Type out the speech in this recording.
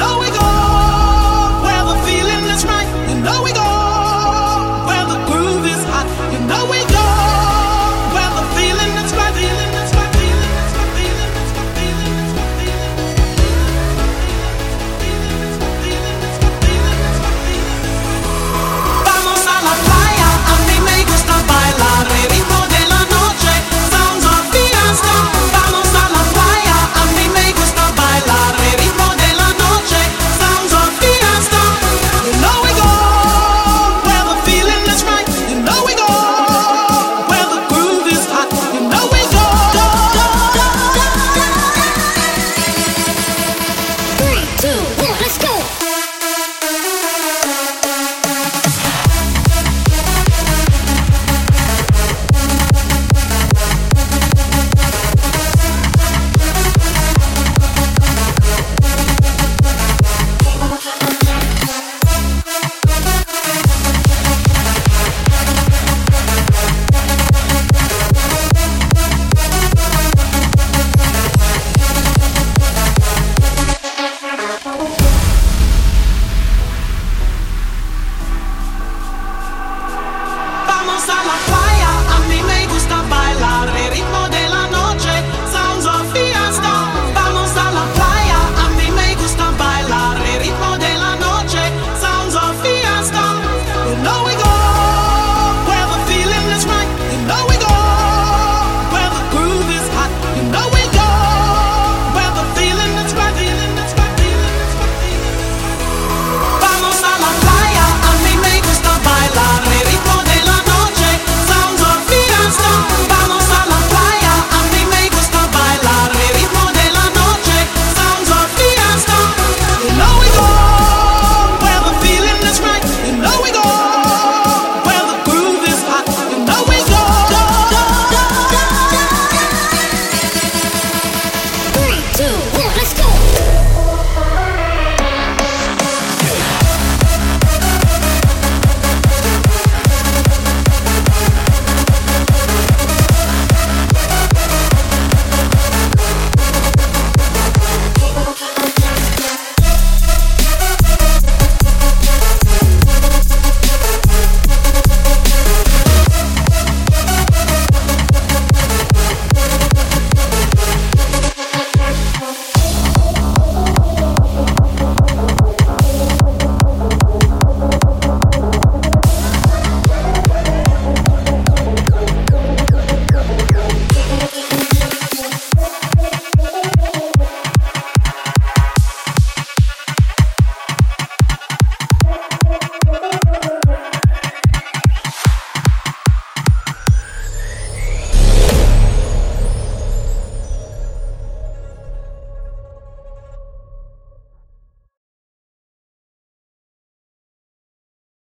know